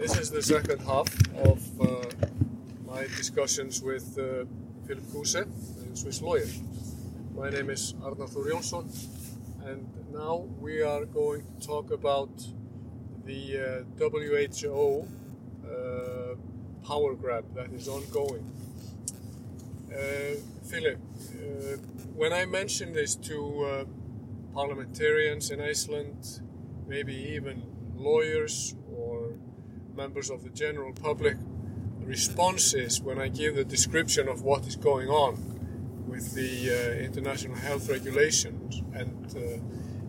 This is the second half of uh, my discussions with uh, Phillip Kruse, a Swiss lawyer. My name is Arnar Jónsson, and now we are going to talk about the uh, WHO uh, power grab that is ongoing. Uh, Phillip, uh, when I mention this to parliamentarians in Iceland, maybe even lawyers members of the general public, responses when I give the description of what is going on with the uh, international health regulations and uh,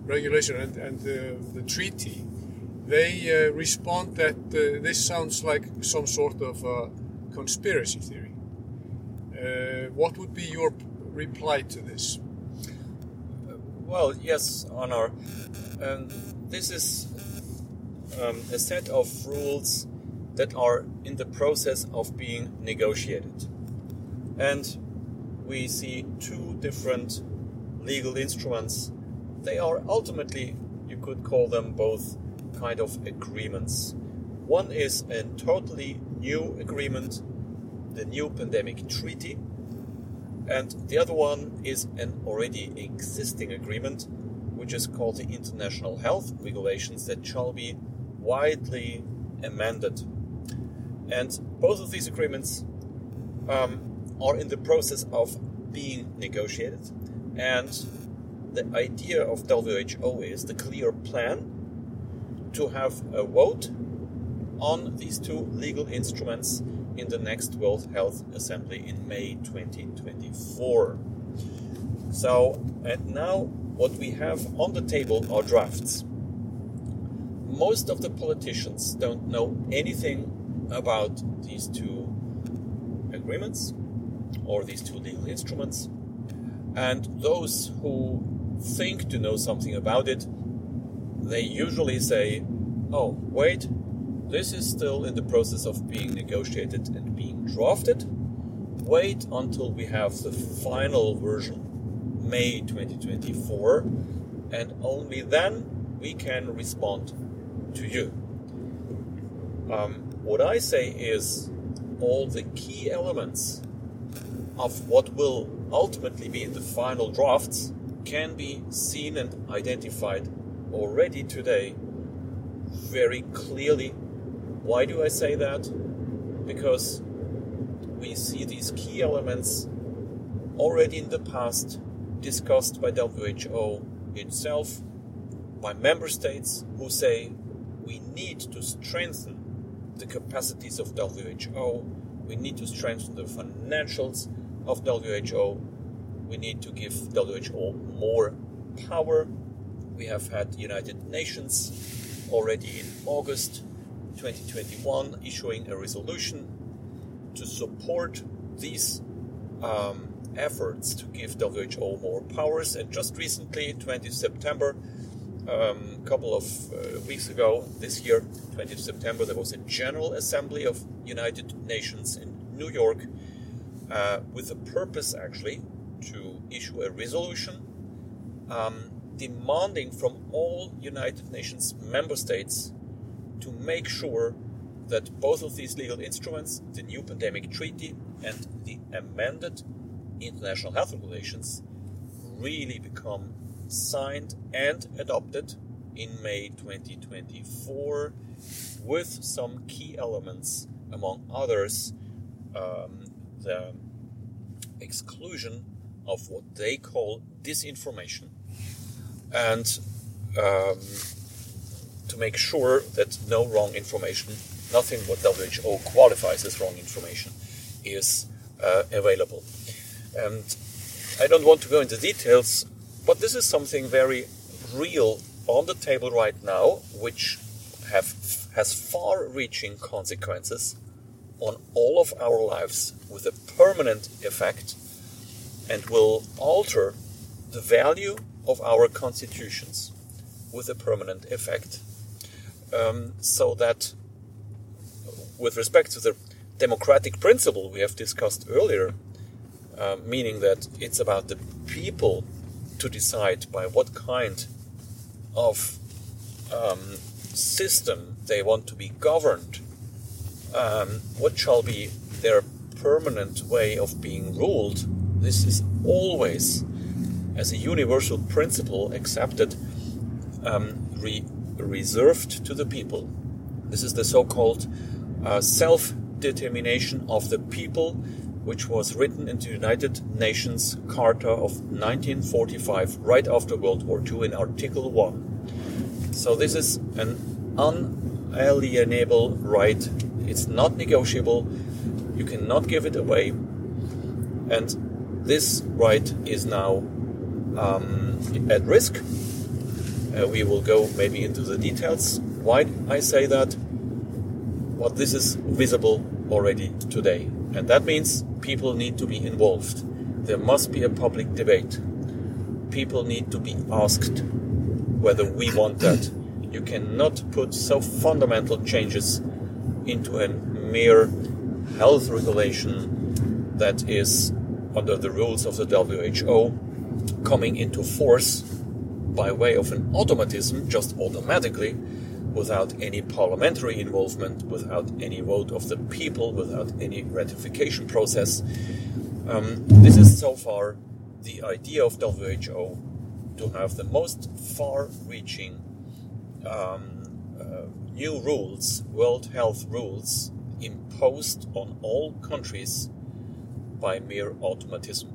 regulation and, and the treaty, they uh, respond that uh, this sounds like some sort of conspiracy theory. Uh, what would be your reply to this? Well, yes, Arnar. Um, this is um, a set of rules that are in the process of being negotiated. And we see two different legal instruments. They are ultimately, you could call them both kind of agreements. One is a totally new agreement, the new pandemic treaty, and the other one is an already existing agreement, which is called the International Health Regulations, that shall be widely amended. And both of these agreements um, are in the process of being negotiated. And the idea of WHO is the clear plan to have a vote on these two legal instruments in the next World Health Assembly in May 2024. So, and now what we have on the table are drafts. Most of the politicians don't know anything about these two agreements or these two legal instruments. And those who think to know something about it, they usually say, oh, wait, this is still in the process of being negotiated and being drafted. Wait until we have the final version, May 2024, and only then we can respond to you. Um, what I say is all the key elements of what will ultimately be in the final drafts can be seen and identified already today very clearly why do I say that? Because we see these key elements already in the past discussed by WHO itself, by member states who say we need to strengthen the capacities of WHO, we need to strengthen the financials of WHO, we need to give WHO more power. We have had United Nations already in August 2021 issuing a resolution to support these um, efforts to give WHO more powers. And just recently, 20 September, a um, couple of uh, weeks ago, this year, 20th September, there was a General Assembly of United Nations in New York uh, with a purpose actually to issue a resolution um, demanding from all United Nations member states to make sure that both of these legal instruments, the new pandemic treaty and the amended international health regulations, really become signed and adopted in May 2024 with some key elements, among others, um, the exclusion of what they call disinformation and um, to make sure that no wrong information, nothing what WHO qualifies as wrong information, is uh, available. And I don't want to go into details, but this is something very real on the table right now, which have has far-reaching consequences on all of our lives with a permanent effect and will alter the value of our constitutions with a permanent effect. Um, so that with respect to the democratic principle we have discussed earlier, uh, meaning that it's about the people to decide by what kind of um, system they want to be governed, um, what shall be their permanent way of being ruled, this is always, as a universal principle, accepted, um, re- reserved to the people. This is the so called uh, self determination of the people, which was written into the United Nations Charter of 1945, right after World War II, in Article 1. So, this is an unalienable right, it's not negotiable, you cannot give it away, and this right is now um, at risk. Uh, we will go maybe into the details. Why I say that? But this is visible already today. And that means people need to be involved. There must be a public debate. People need to be asked whether we want that. You cannot put so fundamental changes into a mere health regulation that is under the rules of the WHO coming into force by way of an automatism, just automatically, without any parliamentary involvement, without any vote of the people, without any ratification process. Um, this is so far the idea of WHO to have the most far reaching um, uh, new rules, World Health rules, imposed on all countries by mere automatism.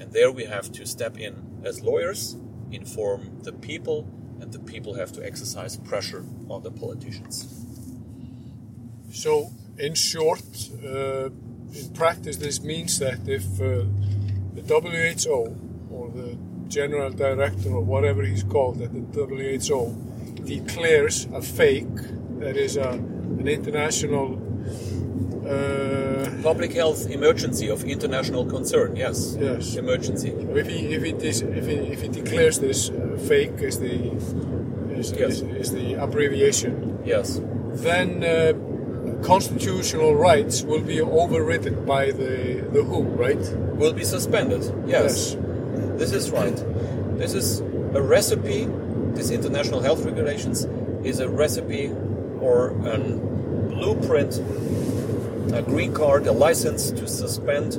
And there we have to step in as lawyers, inform the people, and the people have to exercise pressure on the politicians. So, in short, uh, in practice, this means that if uh, the WHO or the general director or whatever he's called at the WHO declares a PHEIC, that is a, an international uh, Public health emergency of international concern, yes. Yes. Emergency. if he if he, dis, if he if he declares this uh, PHEIC as the is, Yes. is, is the abbreviation, Yes. then uh, constitutional rights will be overridden by the the WHO, right? Will be suspended, yes. This is right. This is a recipe, this international health regulations is a recipe or a blueprint, a green card, a license to suspend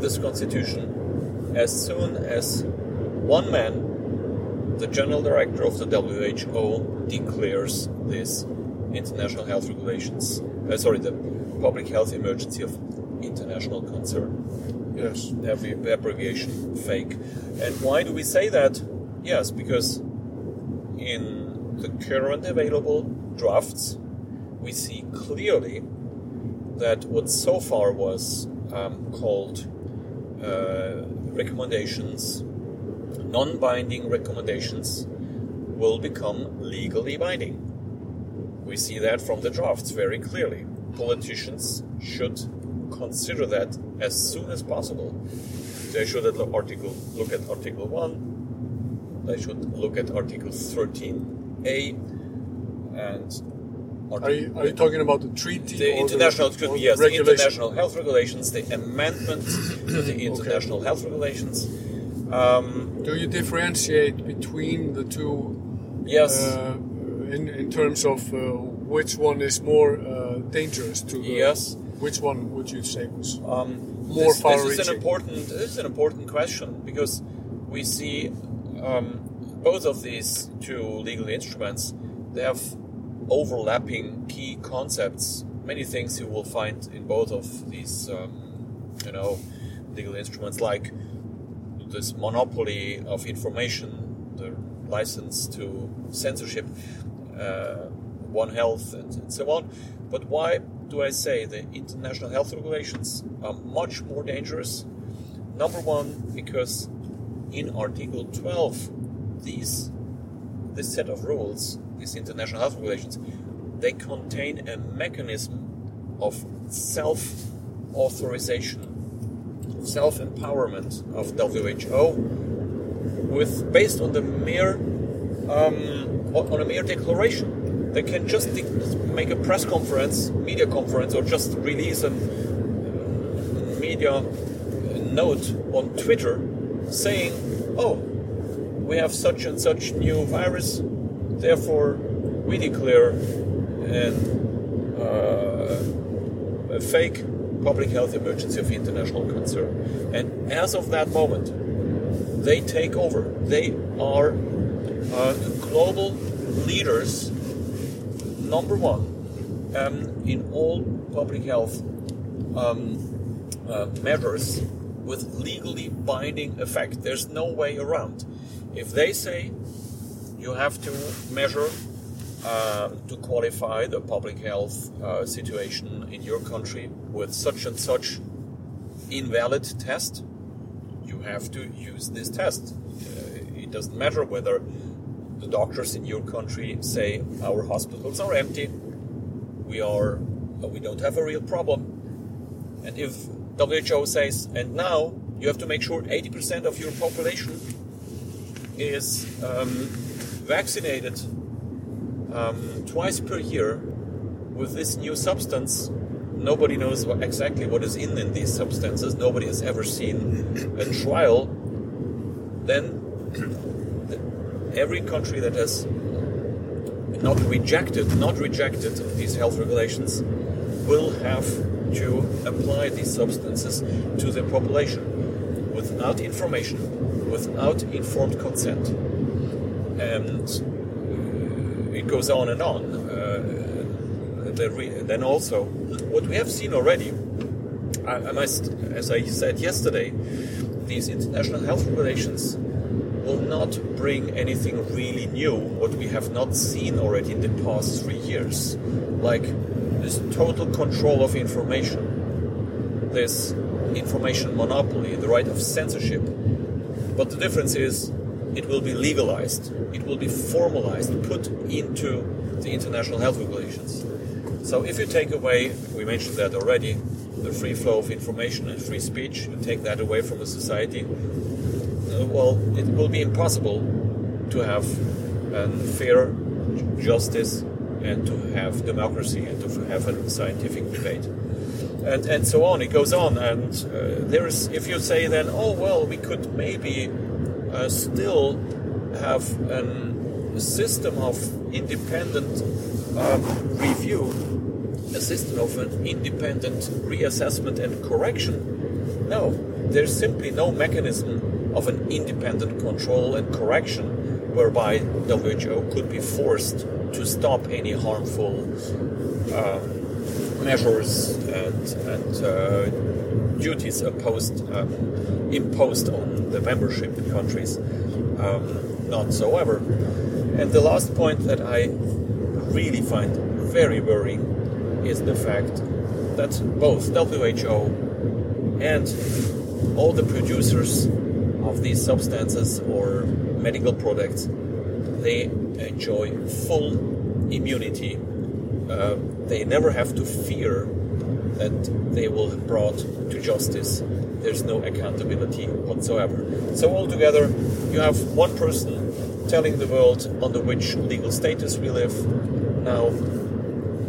this constitution as soon as one man, the general director of the WHO, declares this international health regulations, uh, sorry, the public health emergency of international concern Yes. every abbreviation PHEIC. And why do we say that? Yes, because in the current available drafts, we see clearly that what so far was um, called uh, recommendations, non binding recommendations, will become legally binding. We see that from the drafts very clearly. Politicians should consider that as soon as possible. They should at article look at Article One. They should look at Article 13A and Are you, are you talking about the treaty? the or international, the, yes, international health regulations, the amendment to the international health regulations. Um, Do you differentiate between the two yes, uh, in, in terms of uh, which one is more uh, dangerous to the, yes. Which one would you say was Um, more this, this is an important. This is an important question because we see um, both of these two legal instruments. They have overlapping key concepts. Many things you will find in both of these, um, you know, legal instruments, like this monopoly of information, the license to censorship, uh, One Health, and, and so on. But why do I say the international health regulations are much more dangerous? Number one, because in Article 12, these this set of rules, these international health regulations, they contain a mechanism of self-authorization, self-empowerment of WHO, with based on the mere um, on a mere declaration. They can just make a press conference, media conference, or just release a media note on Twitter saying, "Oh, we have such and such new virus, therefore we declare an, uh, a PHEIC public health emergency of international concern. And as of that moment, they take over. They are uh, global leaders, number one, um, in all public health um, uh, measures with legally binding effect. There's no way around. If they say you have to measure um, to qualify the public health uh, situation in your country with such and such invalid test, you have to use this test. Uh, it doesn't matter whether the doctors in your country say our hospitals are empty, we are uh, we don't have a real problem, and if WHO says and now you have to make sure 80% of your population is um, vaccinated um, twice per year with this new substance. Nobody knows what, exactly what is in, in these substances. Nobody has ever seen a trial. Then every country that has not rejected, not rejected these health regulations will have to apply these substances to the population without information, without informed consent. And it goes on and on. Uh, then also, what we have seen already, I, I must, as I said yesterday, these international health regulations will not bring anything really new, what we have not seen already in the past three years. Like this total control of information, this information monopoly, the right of censorship. But the difference is it will be legalized, it will be formalized, put into the international health regulations. So if you take away, we mentioned that already, the free flow of information and free speech, you take that away from a society, uh, well, it will be impossible to have fair justice and to have democracy and to have a scientific debate. And, and so on, it goes on. And uh, there is, if you say then, oh, well, we could maybe uh, still have a system of independent um, review, a system of an independent reassessment and correction. No, there's simply no mechanism of an independent control and correction whereby WHO could be forced to stop any harmful uh, measures and, and uh, duties opposed, um, imposed on the membership countries. Um, not so ever. And the last point that I really find very worrying is the fact that both WHO and all the producers of these substances or medical products they enjoy full immunity. Uh, they never have to fear that they will be brought to justice. There's no accountability whatsoever. So altogether, you have one person telling the world under which legal status we live. Now,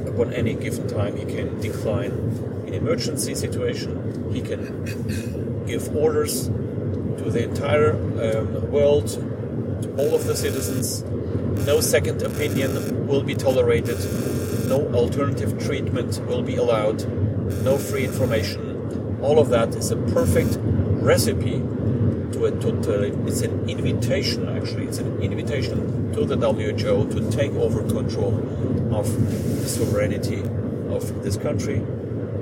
upon any given time, he can decline in emergency situation. He can give orders to the entire um, world, to all of the citizens. No second opinion will be toterated. No alternative treatment will be allowed no free information. All of that is a perfect recipe to a total. It's an invitation, actually. It's an invitation to the WHO to take over control of the sovereignty of this country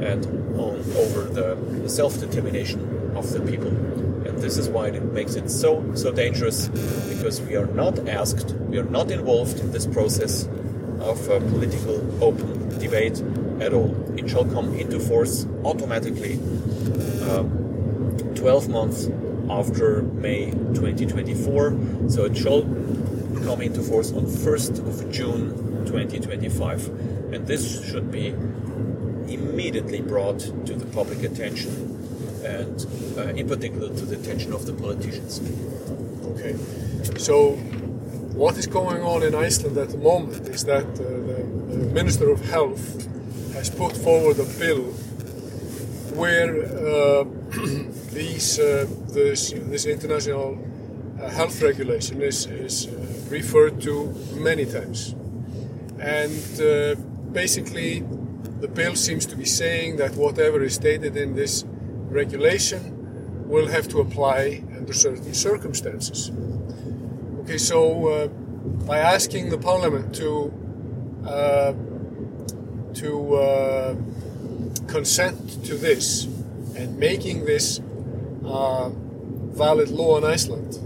and on, over the self-determination of the people. And this is why it makes it so so dangerous because we are not asked, we are not involved in this process of uh, political open debate at all. It shall come into force automatically uh, 12 months after May 2024. So it shall come into force on 1st of June 2025. And this should be immediately brought to the public attention and uh, in particular to the attention of the politicians. Okay. So what is going on in Iceland at the moment is that uh, the, the Minister of Health has put forward a bill where uh, these, uh, this, this international uh, health regulation is, is uh, referred to many times. and basically the bill seems to be saying that whatever is stated in this regulation will have to apply under certain circumstances. Okay, so uh, by asking the parliament to uh, to uh, consent to this and making this uh, valid law in Iceland,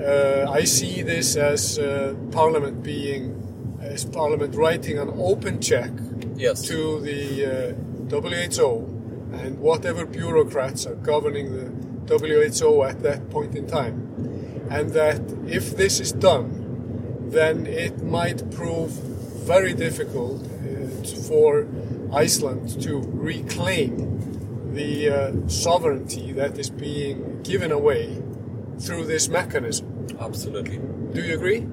uh, I see this as uh, Parliament being as Parliament writing an open check Yes. to the uh, WHO and whatever bureaucrats are governing the WHO at that point in time, and that if this is done, then it might prove very difficult uh, for Iceland to reclaim the uh, sovereignty that is being given away through this mechanism. Absolutely. Do you agree?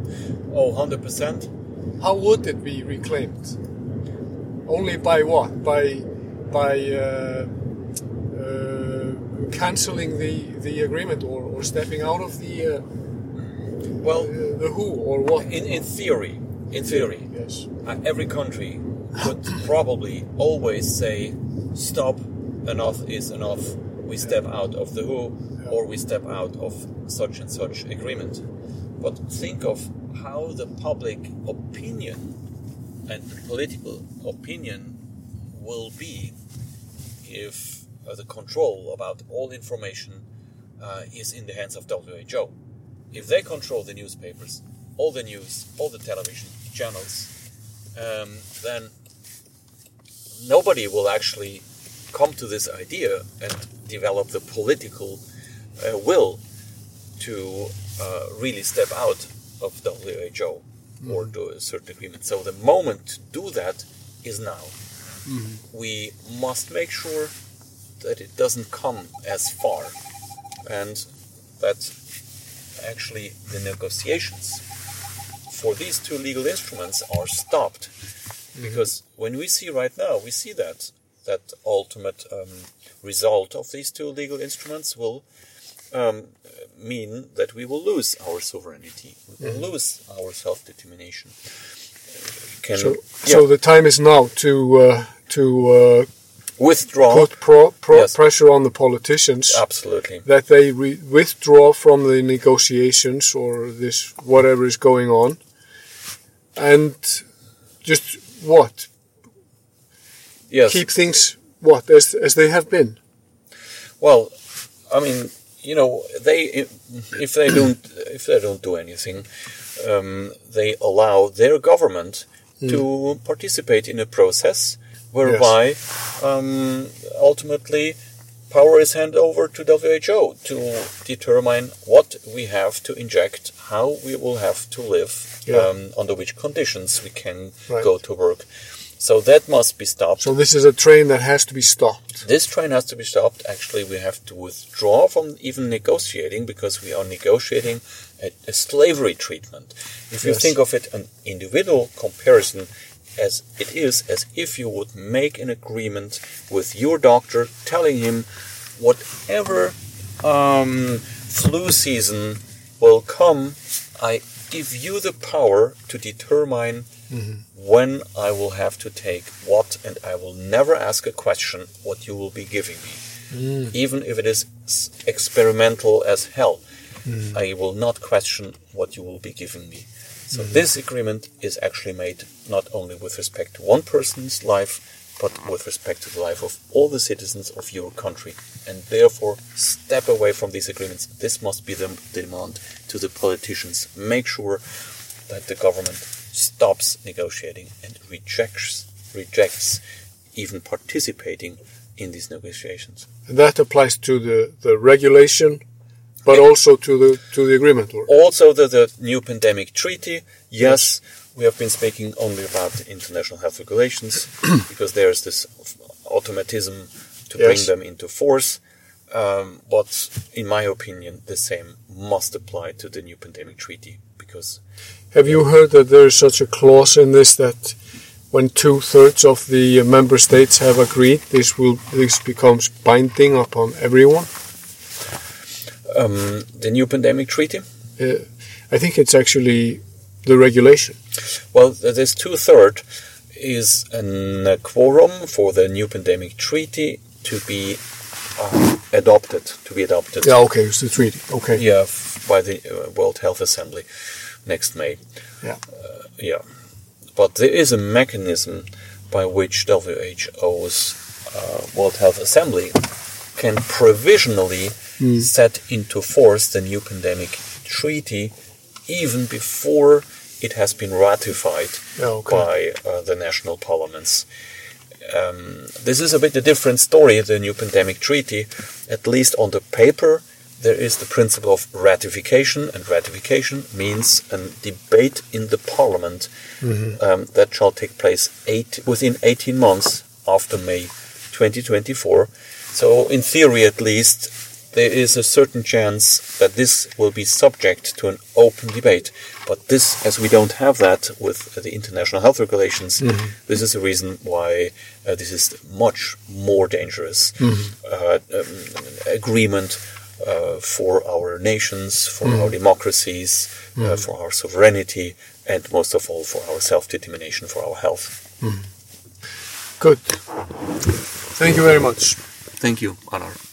Oh, 100%. How would it be reclaimed? Only by what? By by uh, uh, canceling the, the agreement or, or stepping out of the uh, Well, uh, the WHO or what? in, in theory, in theory, Yes. uh, every country would probably always say, stop, enough is enough. We step out of the WHO or we step out of such and such agreement. But think of how the public opinion and the political opinion will be if the control about all information uh, is in the hands of WHO. If they control the newspapers, all the news, all the television channels, um, then nobody will actually come to this idea and develop the political uh, will to uh, really step out of WHO or do a certain agreement. So the moment to do that is now. We must make sure that it doesn't come as far. And that actually the negotiations for these two legal instruments are stopped. Because when we see right now we see that that ultimate um, result of these two legal instruments will um, mean that we will lose our sovereignty. We will lose our self-determination. Can So, yeah, so the time is now to uh, to uh, withdraw put pro, pro Yes. pressure on the politicians. Absolutely. That they re- withdraw from the negotiations or this whatever is going on, and just what? Yes. Keep things what as as they have been. Well, I mean, you know, they if they don't if they don't do anything, um, they allow their government to participate in a process whereby um, ultimately power is handed over to WHO to determine what we have to inject, how we will have to live, Yeah. um, under which conditions we can Right. go to work. So that must be stopped. So this is a train that has to be stopped. This train has to be stopped. Actually, we have to withdraw from even negotiating because we are negotiating a, a slavery treatment. If you think of it an individual comparison as it is as if you would make an agreement with your doctor telling him whatever um, flu season will come, I give you the power to determine mm-hmm. when I will have to take what, and I will never ask a question what you will be giving me. Mm. Even if it is experimental as hell, mm. I will not question what you will be giving me. So this agreement is actually made not only with respect to one person's life, but with respect to the life of all the citizens of your country. And therefore, step away from these agreements. This must be the demand to the politicians. Make sure that the government stops negotiating and rejects rejects even participating in these negotiations. And that applies to the, the regulation, but also to the to the agreement. Or, Also, the, the new pandemic treaty, yes, we have been speaking only about the international health regulations because there's this automatism to bring them into force. Um, but in my opinion, the same must apply to the new pandemic treaty because Have you heard that there is such a clause in this that when two thirds of the member states have agreed, this will this becomes binding upon everyone? Um, the new pandemic treaty. Uh, I think it's actually the regulation. Well, this two third is a quorum for the new pandemic treaty to be uh, adopted. To be adopted. Yeah. Okay. It's the treaty. Okay. Yeah, f- by the uh, World Health Assembly next May. Yeah. Uh, yeah, but there is a mechanism by which WHO's uh, World Health Assembly can provisionally set into force the new pandemic treaty even before it has been ratified Yeah, okay. by uh, the national parliaments. Um, this is a bit a different story, the new pandemic treaty. At least on the paper, there is the principle of ratification, and ratification means a debate in the parliament um, that shall take place eight, within 18 months after May 2024. So, in theory at least, there is a certain chance that this will be subject to an open debate. But this, as we don't have that with the international health regulations, this is the reason why uh, this is much more dangerous uh, um, agreement uh, for our nations, for our democracies, uh, for our sovereignty, and most of all for our self-determination, for our health. Good. Thank you very much. Thank you, Arnar.